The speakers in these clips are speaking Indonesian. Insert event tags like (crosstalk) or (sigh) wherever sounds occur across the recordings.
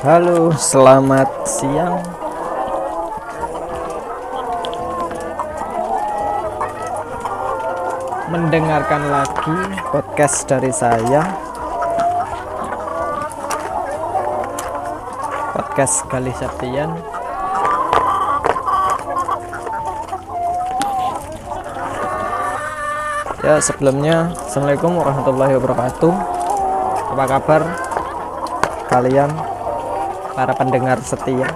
Halo, selamat siang. Mendengarkan lagi podcast dari saya. Podcast Gali Septian. Ya, sebelumnya Assalamualaikum warahmatullahi wabarakatuh. Apa kabar kalian para pendengar setia?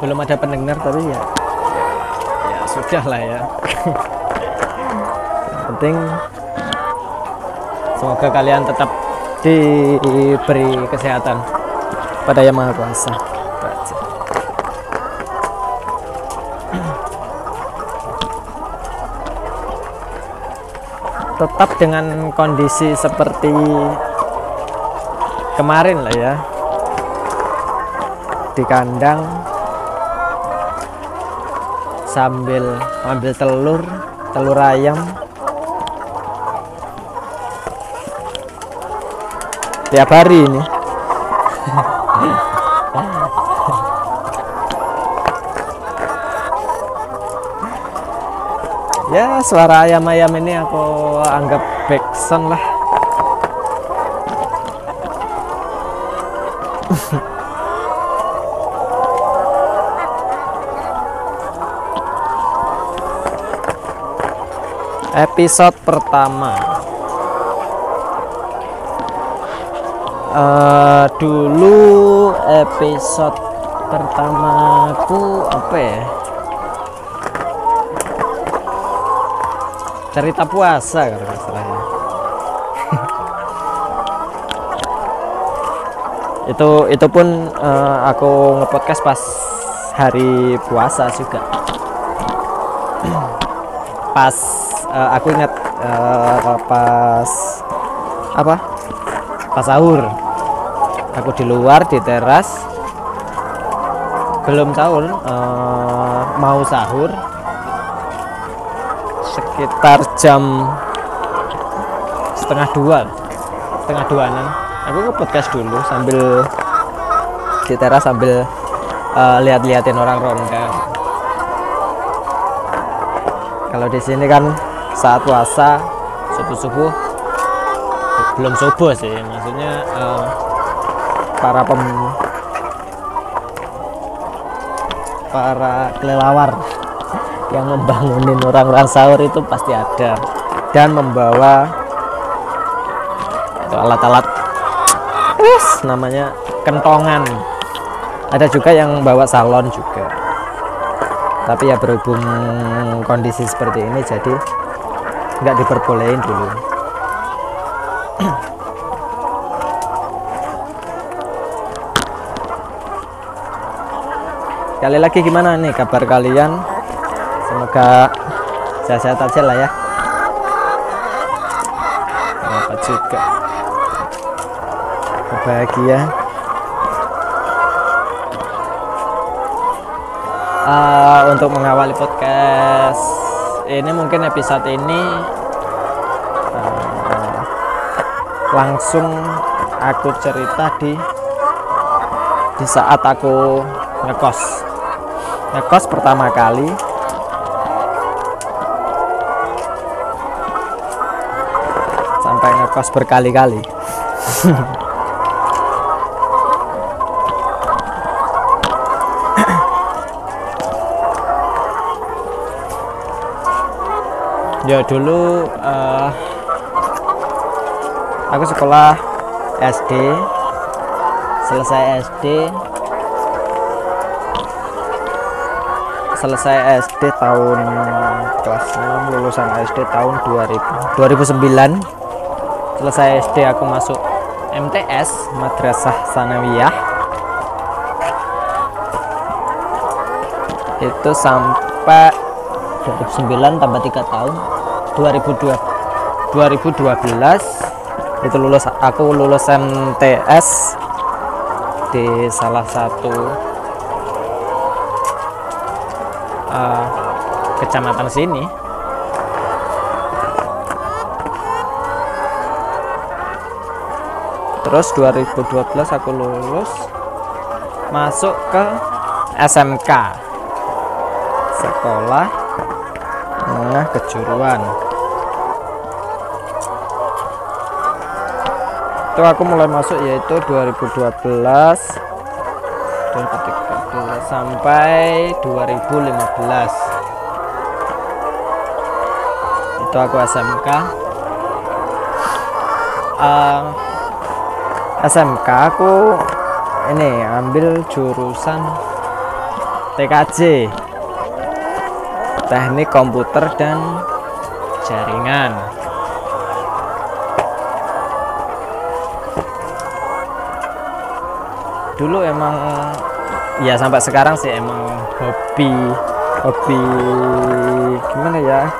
Belum ada pendengar tapi ya ya sudah lah ya. (laughs) Yang penting semoga kalian tetap diberi kesehatan pada yang maha kuasa. Tetap dengan kondisi seperti kemarin lah ya. Di kandang sambil ambil telur telur ayam. Tiap hari ini (laughs) ya suara ayam-ayam ini aku anggap backsound lah. (laughs) Episode pertama. Eh, dulu episode pertamaku apa ya cerita puasa kalau nggak salah ya. (laughs) itu itu pun eh, aku ngepodcast pas hari puasa juga. (clears throat) Pas eh, aku ingat eh, pas apa? Pas sahur. Aku di luar di teras. Belum sahur eh, mau sahur sekitar jam setengah dua setengah duaan aku ke podcast dulu sambil di teras sambil eh, lihat-liatin orang ronda. Kalau di sini kan saat puasa subuh subuh belum subuh sih. Maksudnya eh, para pem para kelelawar yang membangunin orang-orang sahur itu pasti ada. Dan membawa alat-alat yes, namanya kentongan. Ada juga yang bawa salon juga. Tapi ya berhubung kondisi seperti ini jadi nggak diperbolehin dulu. (clears throat) Sekali lagi gimana nih kabar kalian semoga sehat-sehat aja lah ya. Apa juga. Bahagia Eh, untuk mengawali podcast ini mungkin episode ini eh, langsung aku cerita di di saat aku ngekos. Ngekos pertama kali ngekos berkali-kali. (coughs) Ya dulu eh, aku sekolah SD selesai SD selesai SD tahun kelas 6 lulusan SD tahun 2000 2009 selesai SD aku masuk MTS Madrasah Sanawiyah. Itu sampai 2009 tambah 3 tahun 2002 2012 itu lulus aku lulus MTS di salah satu eh, kecamatan sini terus 2012 aku lulus masuk ke SMK sekolah menengah kejuruan. Itu aku mulai masuk yaitu 2012 2013 sampai 2015 itu aku SMK uh, SMK aku ini ambil jurusan TKJ teknik komputer dan jaringan. Dulu emang ya sampai sekarang sih emang hobi hobi gimana ya?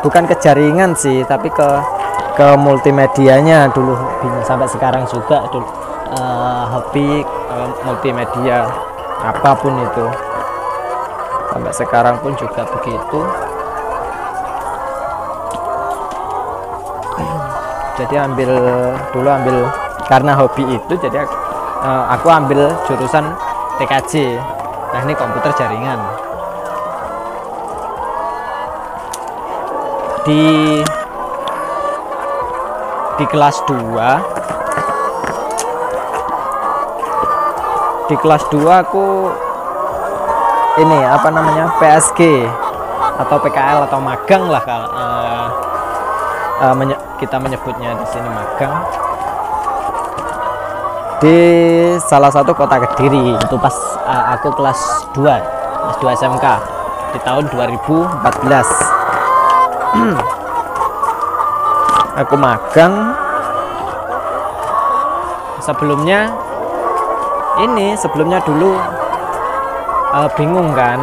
Bukan ke jaringan sih tapi ke ke multimedianya dulu hobinya sampai sekarang juga dulu uh, hobi uh, multimedia apa pun itu. Sampai sekarang pun juga begitu. Jadi ambil dulu ambil karena hobi itu jadi uh, aku ambil jurusan TKJ teknik komputer jaringan. Di di kelas 2 di kelas 2 aku ini apa namanya PSG atau PKL atau magang lah kalau uh, uh, kita menyebutnya di sini magang. Di salah satu kota Kediri itu pas uh, aku kelas 2 kelas 2 SMK di tahun 2014 (clears throat) aku magang. Sebelumnya ini sebelumnya dulu uh, bingung kan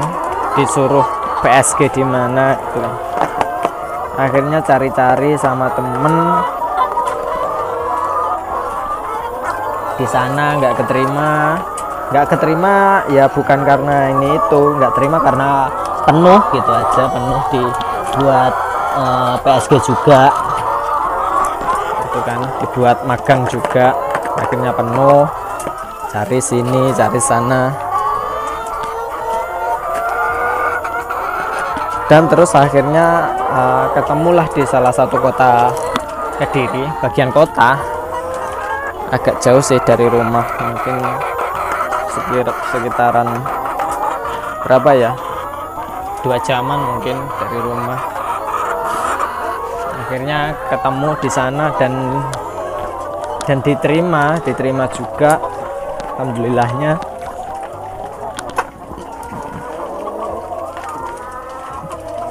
disuruh PSG di mana gitu kan. Akhirnya cari-cari sama temen. Di sana nggak keterima. Nggak keterima ya bukan karena ini itu nggak terima karena penuh gitu aja penuh dibuat uh, PSG juga kan? Dibuat magang juga. Akhirnya penuh. Cari sini cari sana. Dan terus akhirnya uh, ketemulah di salah satu kota Kediri bagian kota. Agak jauh sih dari rumah. Mungkin sekitaran berapa ya? Dua jaman mungkin dari rumah akhirnya ketemu di sana dan dan diterima diterima juga alhamdulillahnya.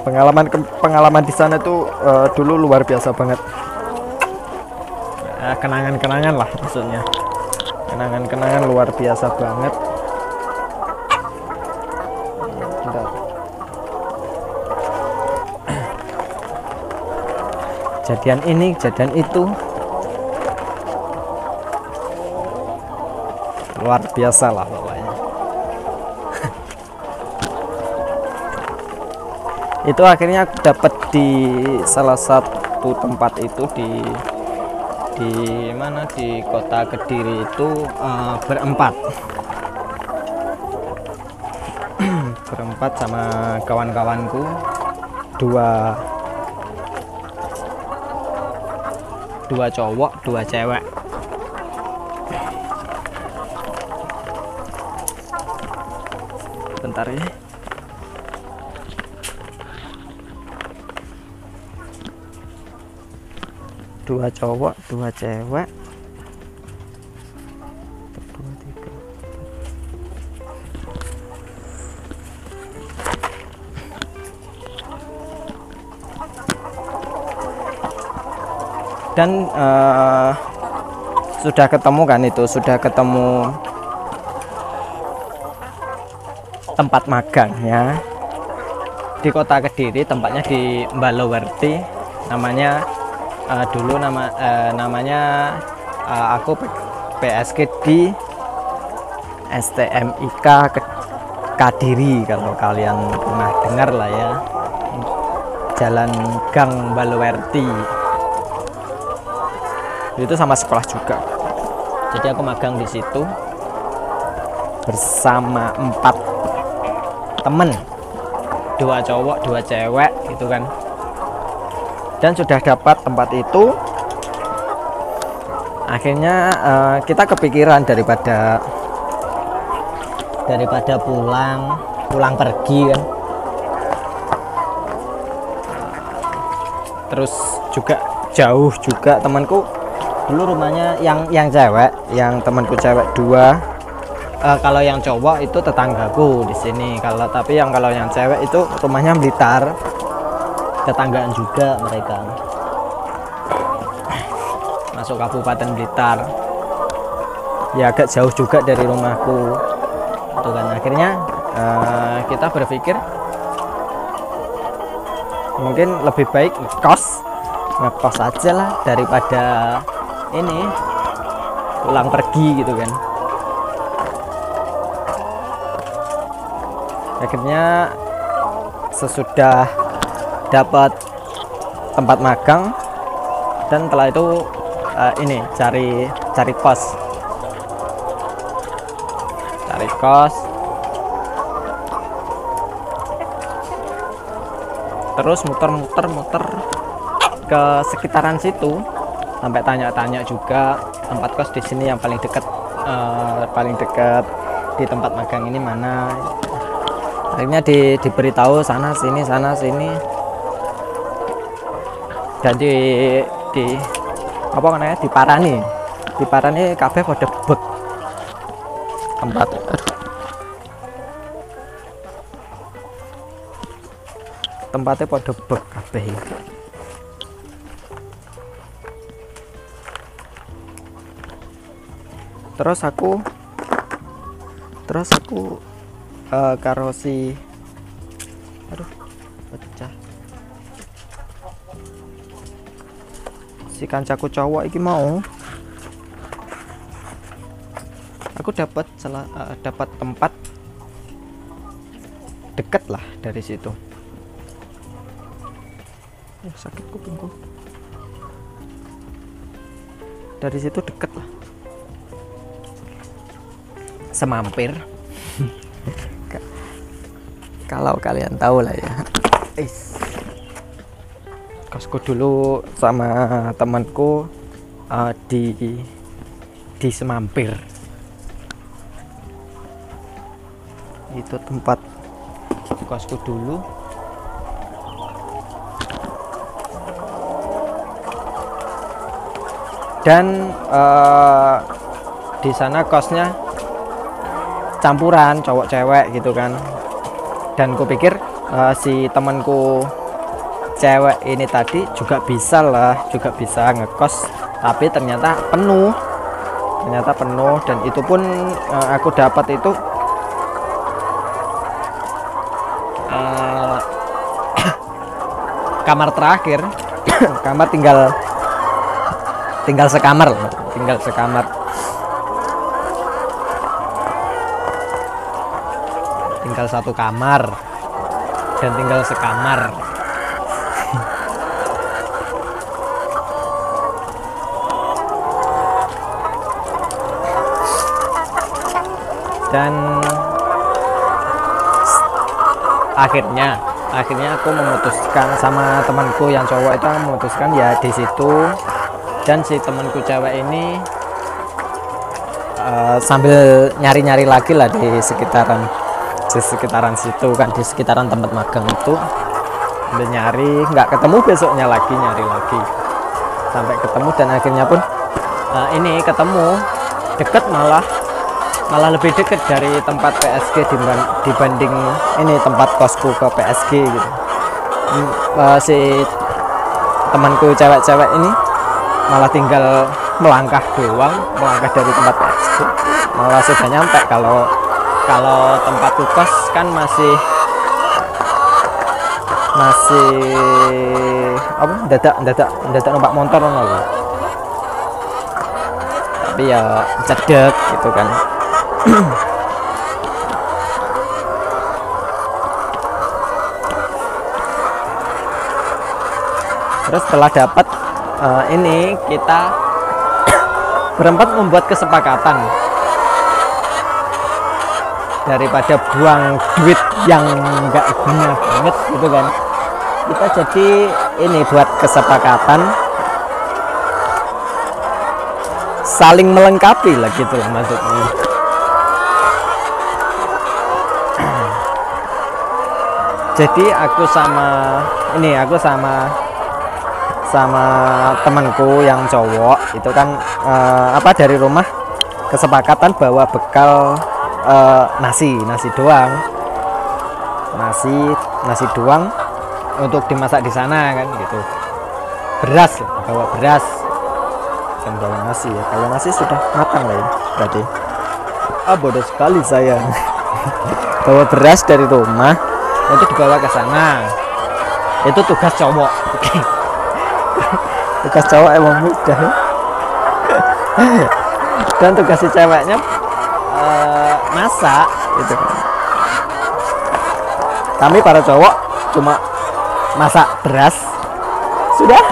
Pengalaman pengalaman di sana tuh uh, dulu luar biasa banget. Uh, kenangan-kenangan lah maksudnya. Kenangan-kenangan luar biasa banget jadian ini jadian itu. Luar biasa lah pokoknya. (laughs) Itu akhirnya aku dapat di salah satu tempat itu di di mana di kota kediri itu uh, berempat. (clears throat) Berempat sama kawan-kawanku. Dua dua cowok dua cewek. Bentar ya. Dua cowok dua cewek dan uh, sudah ketemu kan itu? Sudah ketemu tempat magangnya di kota Kediri tempatnya di Mbalowerti. Namanya uh, dulu nama uh, namanya uh, aku PSG di STMIK Kadiri kalau kalian pernah dengar lah ya. Jalan Gang Balowerti itu sama sekolah juga. Jadi aku magang di situ. Bersama empat temen. Dua cowok dua cewek gitu kan. Dan sudah dapat tempat itu akhirnya uh, kita kepikiran daripada daripada pulang pulang pergi kan. Terus juga jauh juga temanku dulu rumahnya yang yang cewek yang temanku cewek dua. Uh, kalau yang cowok itu tetanggaku di sini. Kalau tapi yang kalau yang cewek itu rumahnya Blitar. Tetanggaan juga mereka. Masuk Kabupaten Blitar. Ya agak jauh juga dari rumahku. Itu kan akhirnya uh, kita berpikir mungkin lebih baik ngekos ngekos aja lah daripada ini pulang pergi gitu kan. Akhirnya sesudah dapat tempat magang dan setelah itu uh, ini cari cari kos. Cari kos. Terus muter-muter muter ke sekitaran situ sampai tanya-tanya juga tempat kos di sini yang paling dekat uh, paling dekat di tempat magang ini mana. Akhirnya di, diberitahu sana sini sana sini. Dan di di apa namanya di parani di parani kafe pada bek tempat. Tempatnya pada bek kafe terus aku terus aku uh, karo si aduh pecah. Si kancaku cowok iki mau aku dapat salah uh, dapat tempat deket lah dari situ. Oh, sakit kupingku. Dari situ deket lah semampir. (laughs) Kalau kalian tahu lah ya. Is. kosku dulu sama temanku uh, di di Semampir. Itu tempat kosku dulu. Dan uh, di sana kosnya campuran cowok cewek gitu kan. Dan kupikir uh, si temanku cewek ini tadi juga bisa lah juga bisa ngekos tapi ternyata penuh. Ternyata penuh dan itu pun uh, aku dapat itu uh, (coughs) kamar terakhir. (coughs) Kamar tinggal tinggal sekamar tinggal sekamar tinggal satu kamar. Dan tinggal sekamar. Dan akhirnya akhirnya aku memutuskan sama temanku yang cowok itu memutuskan ya di situ. Dan si temanku cewek ini uh, sambil nyari-nyari lagi lah di sekitaran di sekitaran situ kan di sekitaran tempat magang itu. Udah nyari nggak ketemu besoknya lagi nyari lagi. Sampai ketemu dan akhirnya pun uh, ini ketemu deket malah malah lebih deket dari tempat PSG dibanding ini tempat kosku ke PSG gitu. Uh, si temanku cewek-cewek ini malah tinggal melangkah doang melangkah dari tempat PSG malah sudah nyampe kalau kalau tempat kos kan masih masih apa dadak dadak dadak numpak motor loh tapi ya cedek gitu kan. Terus setelah dapat uh, ini kita (coughs) berempat membuat kesepakatan daripada buang duit yang nggak guna banget gitu kan. Kita jadi ini buat kesepakatan. Saling melengkapi lah gitu lah maksudnya. (clears throat) Jadi aku sama ini aku sama sama temanku yang cowok itu kan eh, apa dari rumah kesepakatan bawa bekal eh, nasi nasi doang. Nasi nasi doang untuk dimasak di sana kan gitu. Beras bawa beras. Dan bawa nasi ya. Kalau nasi sudah matang lah ya berarti. Ah bodoh sekali saya. (laughs) Bawa beras dari rumah itu dibawa ke sana. Itu tugas cowok. (laughs) Tugas cowok emang mudah. (laughs) Dan tugas si ceweknya masak gitu kan. Kami para cowok cuma masak beras. Sudah?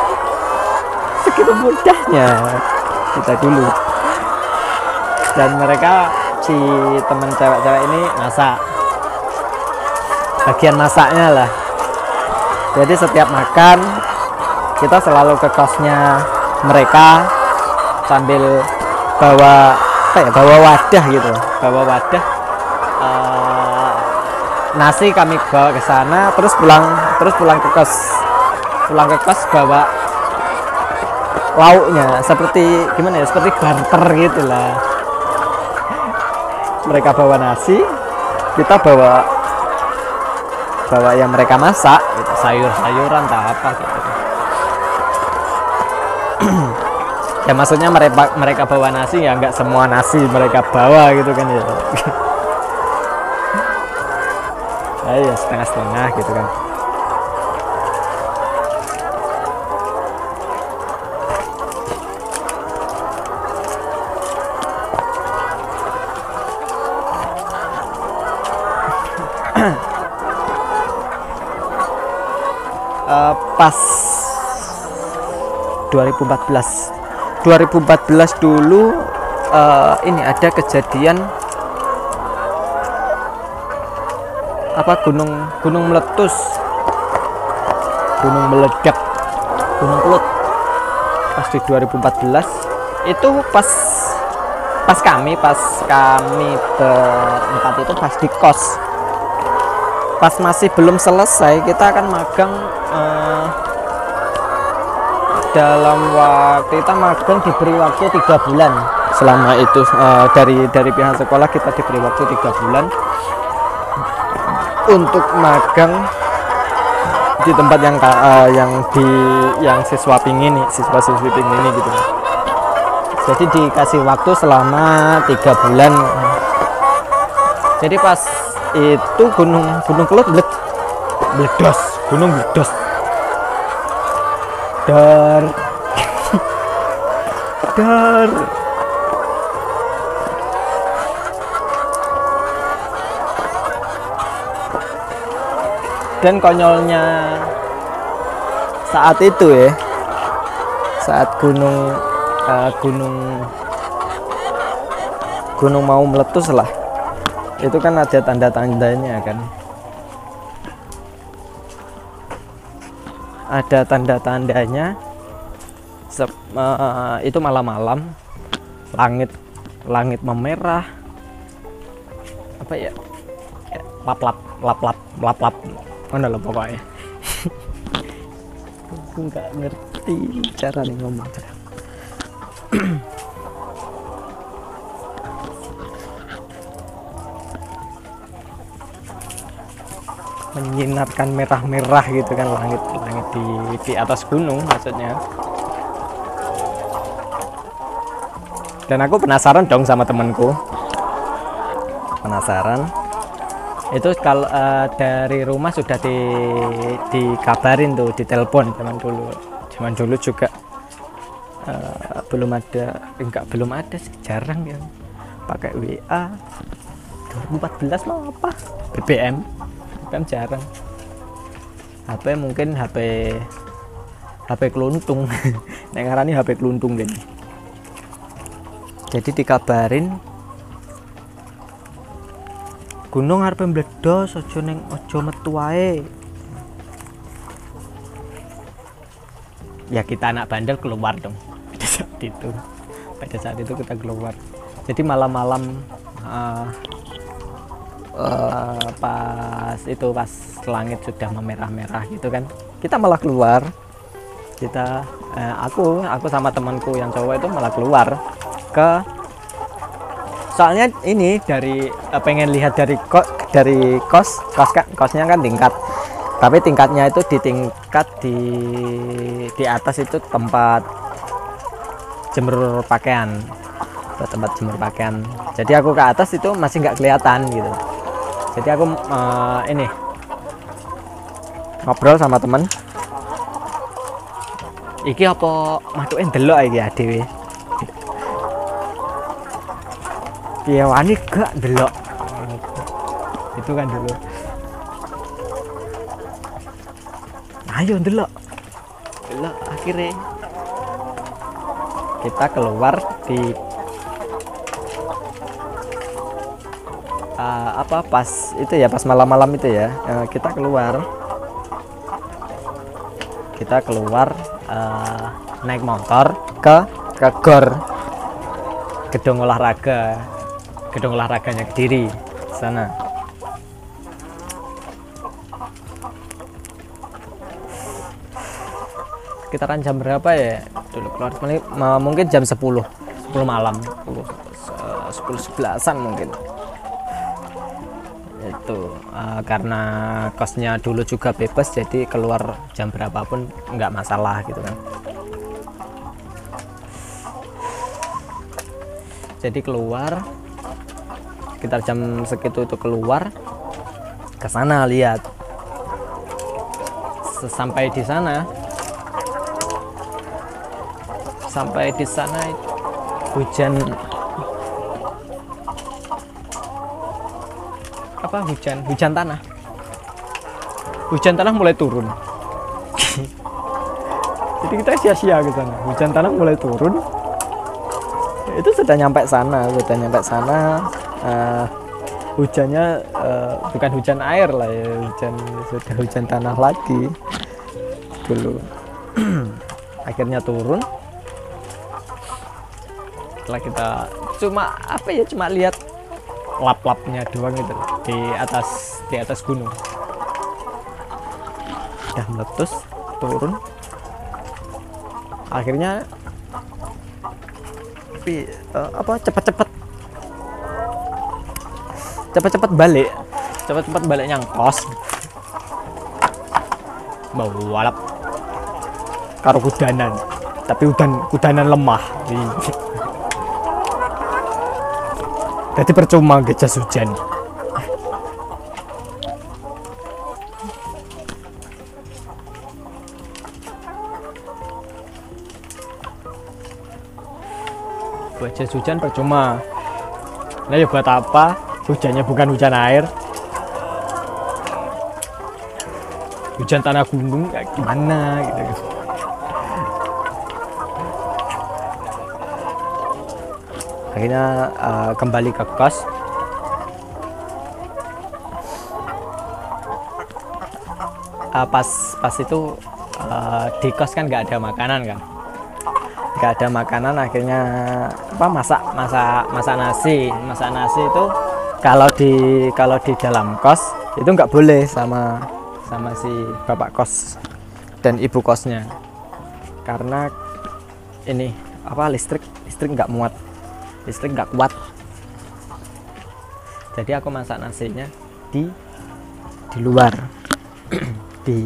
Segitu mudahnya kita dulu. Dan mereka si teman cewek-cewek ini masak. Bagian masaknya lah. Jadi setiap makan kita selalu ke kosnya mereka sambil bawa apa ya? Bawa wadah gitu. Bawa wadah. Eh, nasi kami bawa ke sana terus pulang terus pulang ke kos. Pulang ke kos bawa lauknya seperti gimana ya? Seperti barter gitu lah. Mereka bawa nasi kita bawa bawa yang mereka masak gitu, sayur-sayuran tak apa gitu ya maksudnya mereka mereka bawa nasi ya nggak semua nasi mereka bawa gitu kan ya. (laughs) Ya, ya setengah-setengah gitu kan. (clears throat) Eh, pas 2014 2014 dulu eh, ini ada kejadian apa gunung gunung meletus. Gunung meledak. Gunung kelut pas di 2014 itu pas pas kami pas kami berempat itu pas di kos. Pas masih belum selesai kita akan magang eh, dalam waktu kita magang diberi waktu tiga bulan. Selama itu eh, dari dari pihak sekolah kita diberi waktu tiga bulan untuk magang di tempat yang eh, yang di yang siswa pingin siswa siswi pingin ini gitu. Jadi dikasih waktu selama tiga bulan. Jadi pas itu gunung gunung kelut bled, meledos gunung meledos dar. Dar. Dan konyolnya saat itu ya saat gunung eh, gunung gunung mau meletus lah. Itu kan ada tanda-tandanya kan ada tanda-tandanya. Eh, itu malam-malam. Langit langit memerah. Apa ya? Kayak lap lap lap lap lap lap mana lah pokoknya (laughs) nggak ngerti cara nih ngomong menyinarkan merah-merah gitu kan langit langit di di atas gunung maksudnya. Dan aku penasaran dong sama temenku penasaran. Itu kalau eh, dari rumah sudah di dikabarin tuh di telepon zaman dulu. Zaman dulu juga eh, belum ada enggak belum ada sih jarang ya. Pakai WA 2014 mah apa? BBM kan jarang. HP mungkin HP HP keluntung. (laughs) Nek ngarani HP keluntung gini jadi dikabarin gunung arep meledos aja metu wae. Ya kita anak bandel keluar dong. (laughs) Pada saat itu. Pada saat itu kita keluar. Jadi malam-malam uh, uh, pas itu pas langit sudah memerah-merah gitu kan kita malah keluar. Kita uh, aku aku sama temanku yang cowok itu malah keluar ke soalnya ini dari uh, pengen lihat dari kos dari kos kos kosnya kan tingkat. Tapi tingkatnya itu di tingkat di di atas itu tempat jemur pakaian. Tempat jemur pakaian. Jadi aku ke atas itu masih nggak kelihatan gitu jadi aku uh, ini ngobrol sama temen. Iki apa matuke ndelok iki adewe piye wani gak delok itu kan dulu. Ayo delok delok akhirnya. Kita keluar di uh, apa pas itu ya pas malam-malam itu ya. Uh, kita keluar. Kita keluar uh, naik motor ke ke gor. Gedung olahraga. Gedung olahraganya Kediri sana. Sekitaran jam berapa ya? Dulu keluar mungkin jam 10 10 malam. 10 10 11an mungkin itu uh, karena kosnya dulu juga bebas jadi keluar jam berapapun nggak masalah gitu kan. Jadi keluar sekitar jam segitu itu keluar ke sana lihat. Sampai di sana sampai di sana hujan apa hujan hujan tanah. Hujan tanah mulai turun. Jadi kita sia-sia ke sana. Hujan tanah mulai turun. Itu sudah nyampe sana sudah nyampe sana. Uh, hujannya uh, bukan hujan air lah ya hujan sudah hujan tanah lagi dulu. (clears throat) Akhirnya turun. Setelah kita cuma apa ya cuma lihat lap-lapnya doang gitu di atas di atas gunung. Udah meletus turun. Akhirnya tapi uh, apa cepat-cepat. Cepat-cepat balik. Cepat-cepat balik nyangkos. Balap karo kudanan tapi udan kudanan lemah jadi percuma gejas hujan. Buat jas hujan percuma. Nah ya buat apa? Hujannya bukan hujan air. Hujan tanah gunung kayak gimana gitu akhirnya uh, kembali ke kos. Uh, pas pas itu uh, di kos kan nggak ada makanan kan? Nggak ada makanan akhirnya apa masak masak masak nasi. Masak nasi itu kalau di kalau di dalam kos itu nggak boleh sama sama si bapak kos dan ibu kosnya. Karena ini apa listrik listrik nggak muat listrik nggak kuat. Jadi aku masak nasinya di di luar. (clears throat) Di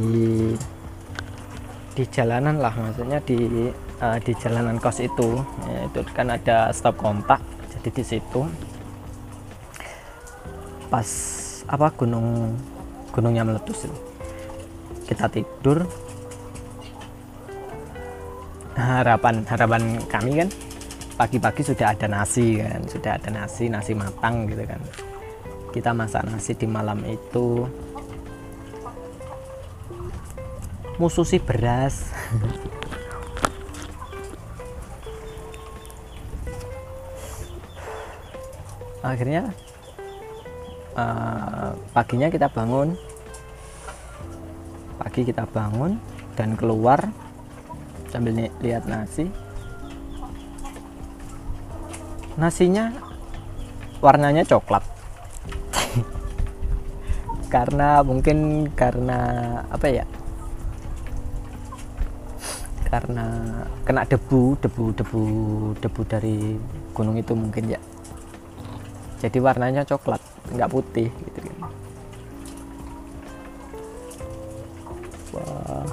di jalanan lah maksudnya di uh, di jalanan kos itu. Ya, itu kan ada stop kontak jadi di situ. Pas apa gunung gunungnya meletus itu. Kita tidur. Harapan harapan kami kan pagi-pagi sudah ada nasi kan sudah ada nasi nasi matang gitu kan. Kita masak nasi di malam itu. Mususi beras. (laughs) Akhirnya uh, paginya kita bangun. Pagi kita bangun dan keluar sambil lihat nasi nasinya warnanya coklat. (laughs) Karena mungkin karena apa ya? Karena kena debu debu debu debu dari gunung itu mungkin ya. Jadi warnanya coklat nggak putih gitu. Kan wah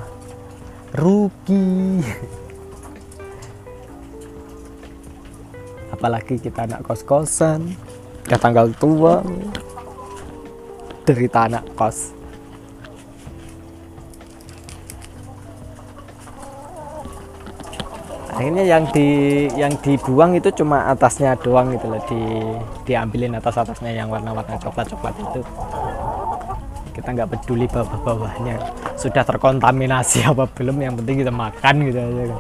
rugi (laughs) apalagi kita anak kos-kosan udah tanggal tua derita anak kos. Akhirnya yang di yang dibuang itu cuma atasnya doang gitu loh di diambilin atas atasnya yang warna-warna coklat coklat itu. Kita nggak peduli bawah bawahnya sudah terkontaminasi apa belum yang penting kita makan gitu aja kan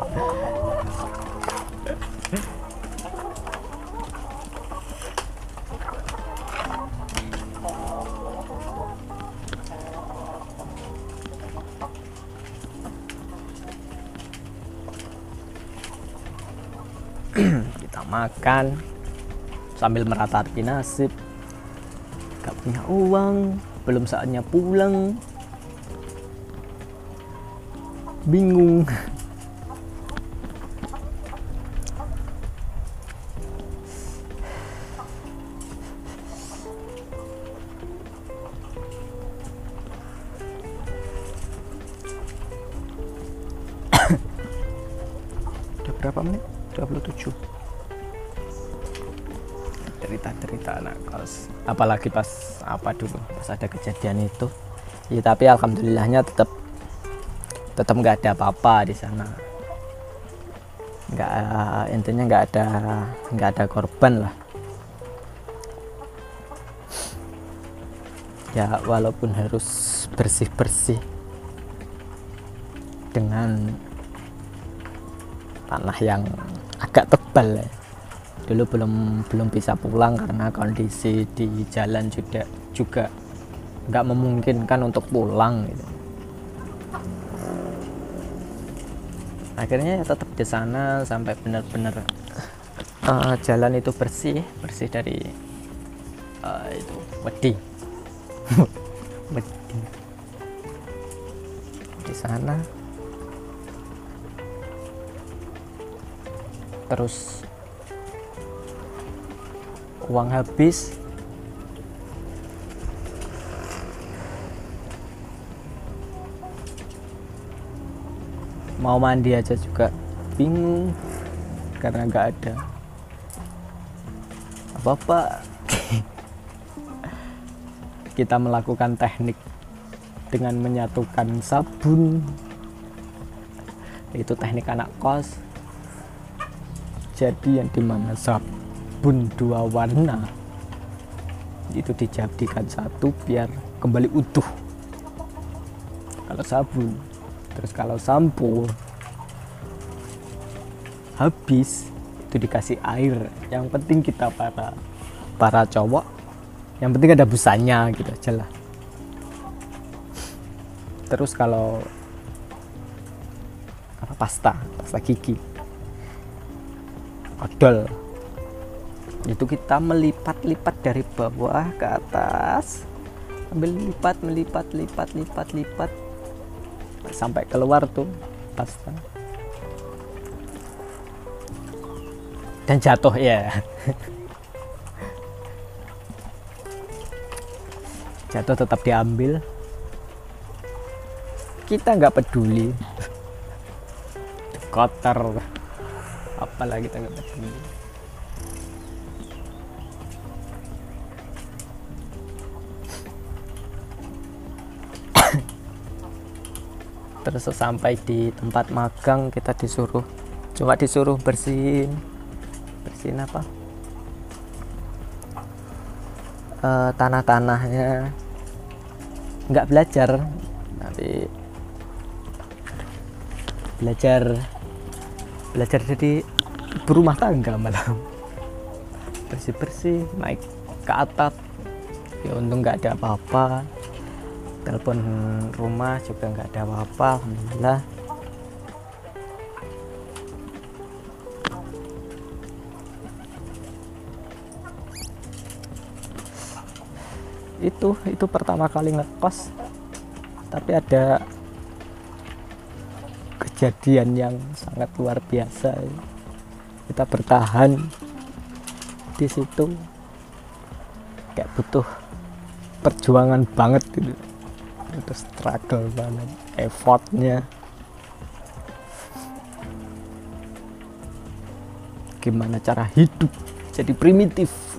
makan sambil meratapi nasib. Gak punya uang belum saatnya pulang. Bingung (laughs) apalagi pas apa dulu pas ada kejadian itu. Ya tapi alhamdulillahnya tetap tetap nggak ada apa-apa di sana. Nggak intinya nggak ada nggak ada korban lah. Ya walaupun harus bersih-bersih dengan tanah yang agak tebal ya dulu belum belum bisa pulang karena kondisi di jalan juga juga nggak memungkinkan untuk pulang gitu. akhirnya ya tetap di sana sampai benar-benar uh, jalan itu bersih bersih dari uh, itu wedi. (laughs) Wedi. Di sana. Terus uang habis. Mau mandi aja juga. Bingung. Karena nggak ada. Apa-apa (laughs) kita melakukan teknik dengan menyatukan sabun. Itu teknik anak kos. Jadi yang di mana sabun dua warna itu dijadikan satu biar kembali utuh. Kalau sabun terus kalau sampo habis itu dikasih air. Yang penting kita para para cowok yang penting ada busanya gitu aja lah. Terus kalau apa pasta pasta gigi. Odol itu kita melipat-lipat dari bawah ke atas. Ambil lipat melipat lipat lipat lipat. Sampai keluar tuh pasta. Dan jatuh ya. (laughs) Jatuh tetap diambil. Kita nggak peduli. Kotor. Apalagi kita nggak peduli terus sampai di tempat magang kita disuruh cuma disuruh bersihin. Bersihin apa? E, tanah-tanahnya. Nggak belajar. Tapi belajar belajar jadi berumah tangga malam. Bersih bersih naik ke atap. Ya untung nggak ada apa-apa telepon rumah juga nggak ada apa-apa alhamdulillah. Itu itu pertama kali ngekos tapi ada kejadian yang sangat luar biasa. Kita bertahan di situ kayak butuh perjuangan banget gitu itu struggle banget effortnya. Gimana cara hidup jadi primitif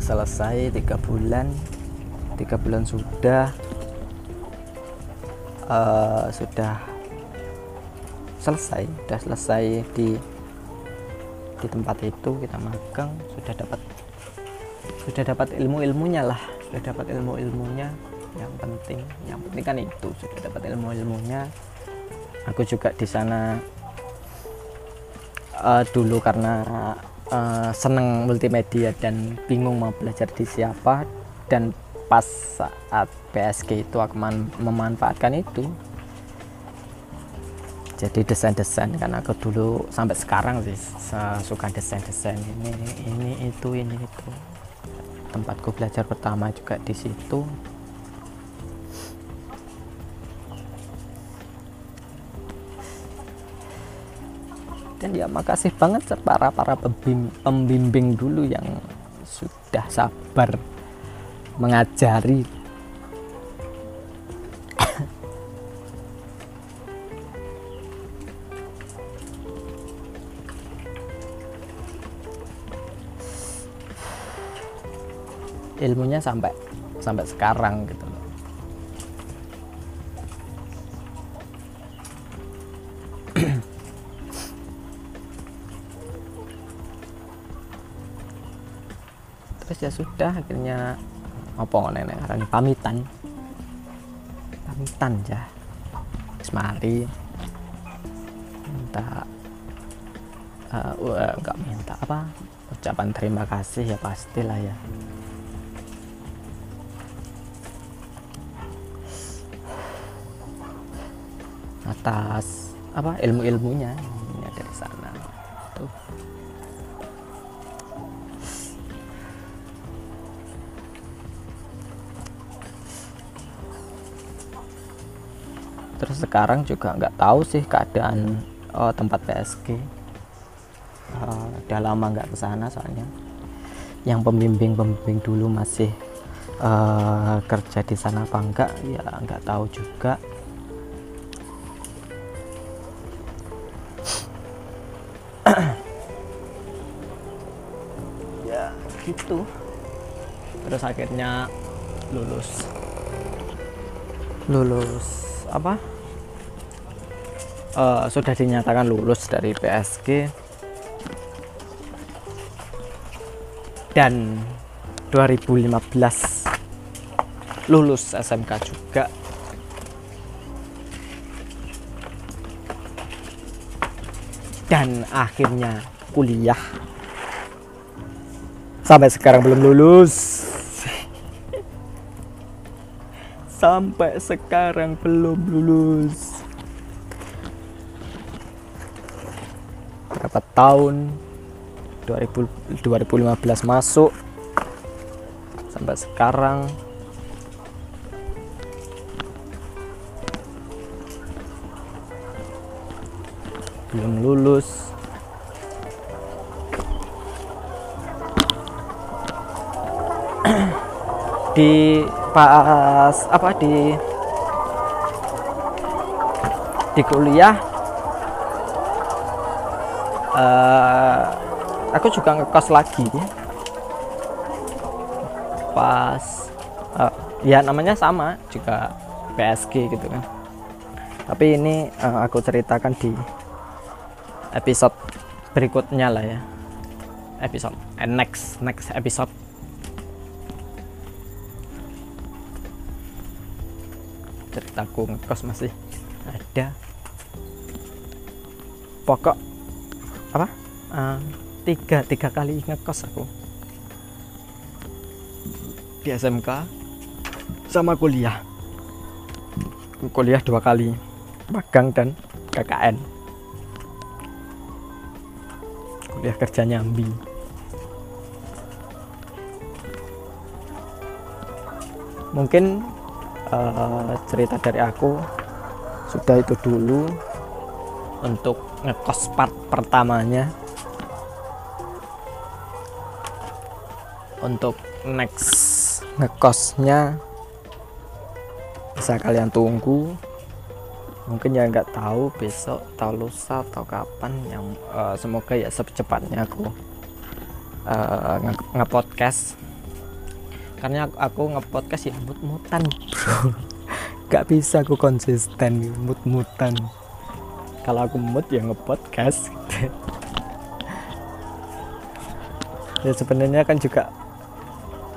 selesai tiga bulan tiga bulan sudah uh, sudah selesai sudah selesai di di tempat itu kita magang sudah dapat sudah dapat ilmu ilmunya lah. Sudah dapat ilmu ilmunya yang penting yang penting kan itu sudah dapat ilmu ilmunya aku juga di sana uh, dulu karena uh, seneng multimedia dan bingung mau belajar di siapa. Dan pas saat PSG itu aku memanfaatkan itu. Jadi desain-desain karena aku dulu sampai sekarang sih suka desain-desain ini ini itu ini itu. Tempatku belajar pertama juga di situ dan ya makasih banget para para pembimbing dulu yang sudah sabar mengajari. (coughs) Ilmunya sampai sampai sekarang gitu ya sudah akhirnya apa nenek karena pamitan. Pamitan ya semari minta uh, enggak minta apa? Ucapan terima kasih ya pastilah ya. Atas apa ilmu-ilmunya sekarang juga nggak tahu sih keadaan oh, tempat PSG uh, eh, udah lama nggak ke sana soalnya. Yang pembimbing-pembimbing dulu masih uh, kerja di sana apa enggak ya nggak tahu juga. (clears throat) Ya gitu. Terus akhirnya lulus. Lulus apa uh, sudah dinyatakan lulus dari PSG dan 2015 lulus SMK juga. Dan akhirnya kuliah. Sampai sekarang belum lulus. (laughs) Sampai sekarang belum lulus berapa tahun 2000, 2015 masuk sampai sekarang. Belum lulus. (clears throat) Di pas apa di di kuliah uh, aku juga ngekos lagi pas uh, ya namanya sama juga PSG gitu kan. Tapi ini uh, aku ceritakan di episode berikutnya lah ya. Episode eh, next next episode. Ceritaku ngekos masih ada. Pokok apa? Uh, tiga tiga kali ngekos aku. Di SMK sama kuliah. Kuliah dua kali. Magang dan KKN kuliah kerja nyambi mungkin uh, cerita dari aku sudah itu dulu untuk ngekos part pertamanya. Untuk next ngekosnya bisa kalian tunggu. Mungkin ya nggak tahu besok atau lusa atau kapan yang uh, semoga ya secepatnya aku uh, nge-podcast. Karena aku, aku nge-podcast ya mut-mutan. (laughs) Nggak bisa aku konsisten mut-mutan kalau aku mood ya nge-podcast. (laughs) Ya sebenarnya kan juga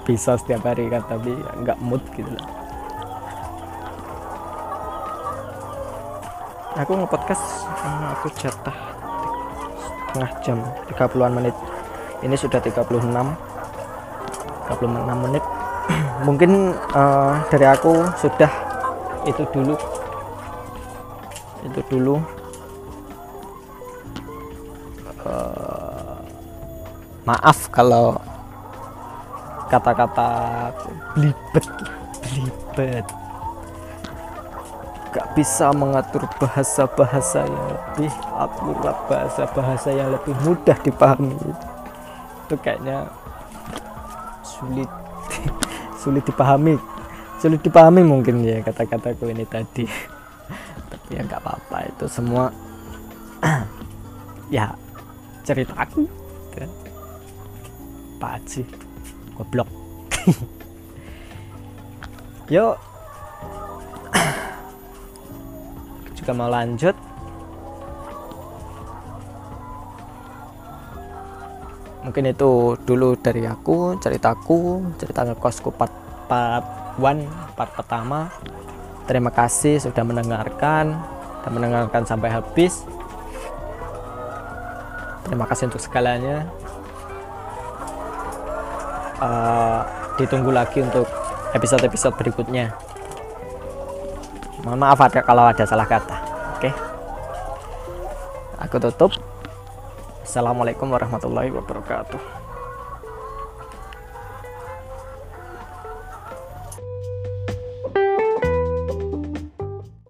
bisa setiap hari kan tapi nggak mood gitu lah aku nge-podcast hmm, aku jatah setengah jam 30an menit. Ini sudah 36 36 menit. (clears throat) Mungkin uh, dari aku sudah itu dulu. Itu dulu maaf kalau kata-kata belibet belibet. Gak bisa mengatur bahasa-bahasa yang lebih akurat bahasa-bahasa yang lebih mudah dipahami. Itu kayaknya sulit (laughs) sulit dipahami. Sulit dipahami mungkin ya kata-kataku ini tadi. Tapi ya nggak apa-apa itu semua (clears throat) ya ceritaku kan apaan sih goblok yuk juga mau lanjut. Mungkin itu dulu dari aku ceritaku cerita ngekosku part part one part pertama. Terima kasih sudah mendengarkan dan mendengarkan sampai habis. Terima kasih untuk segalanya uh, ditunggu lagi untuk episode-episode berikutnya. Mohon maaf ada kalau ada salah kata. Oke? Okay? aku tutup. Assalamualaikum warahmatullahi wabarakatuh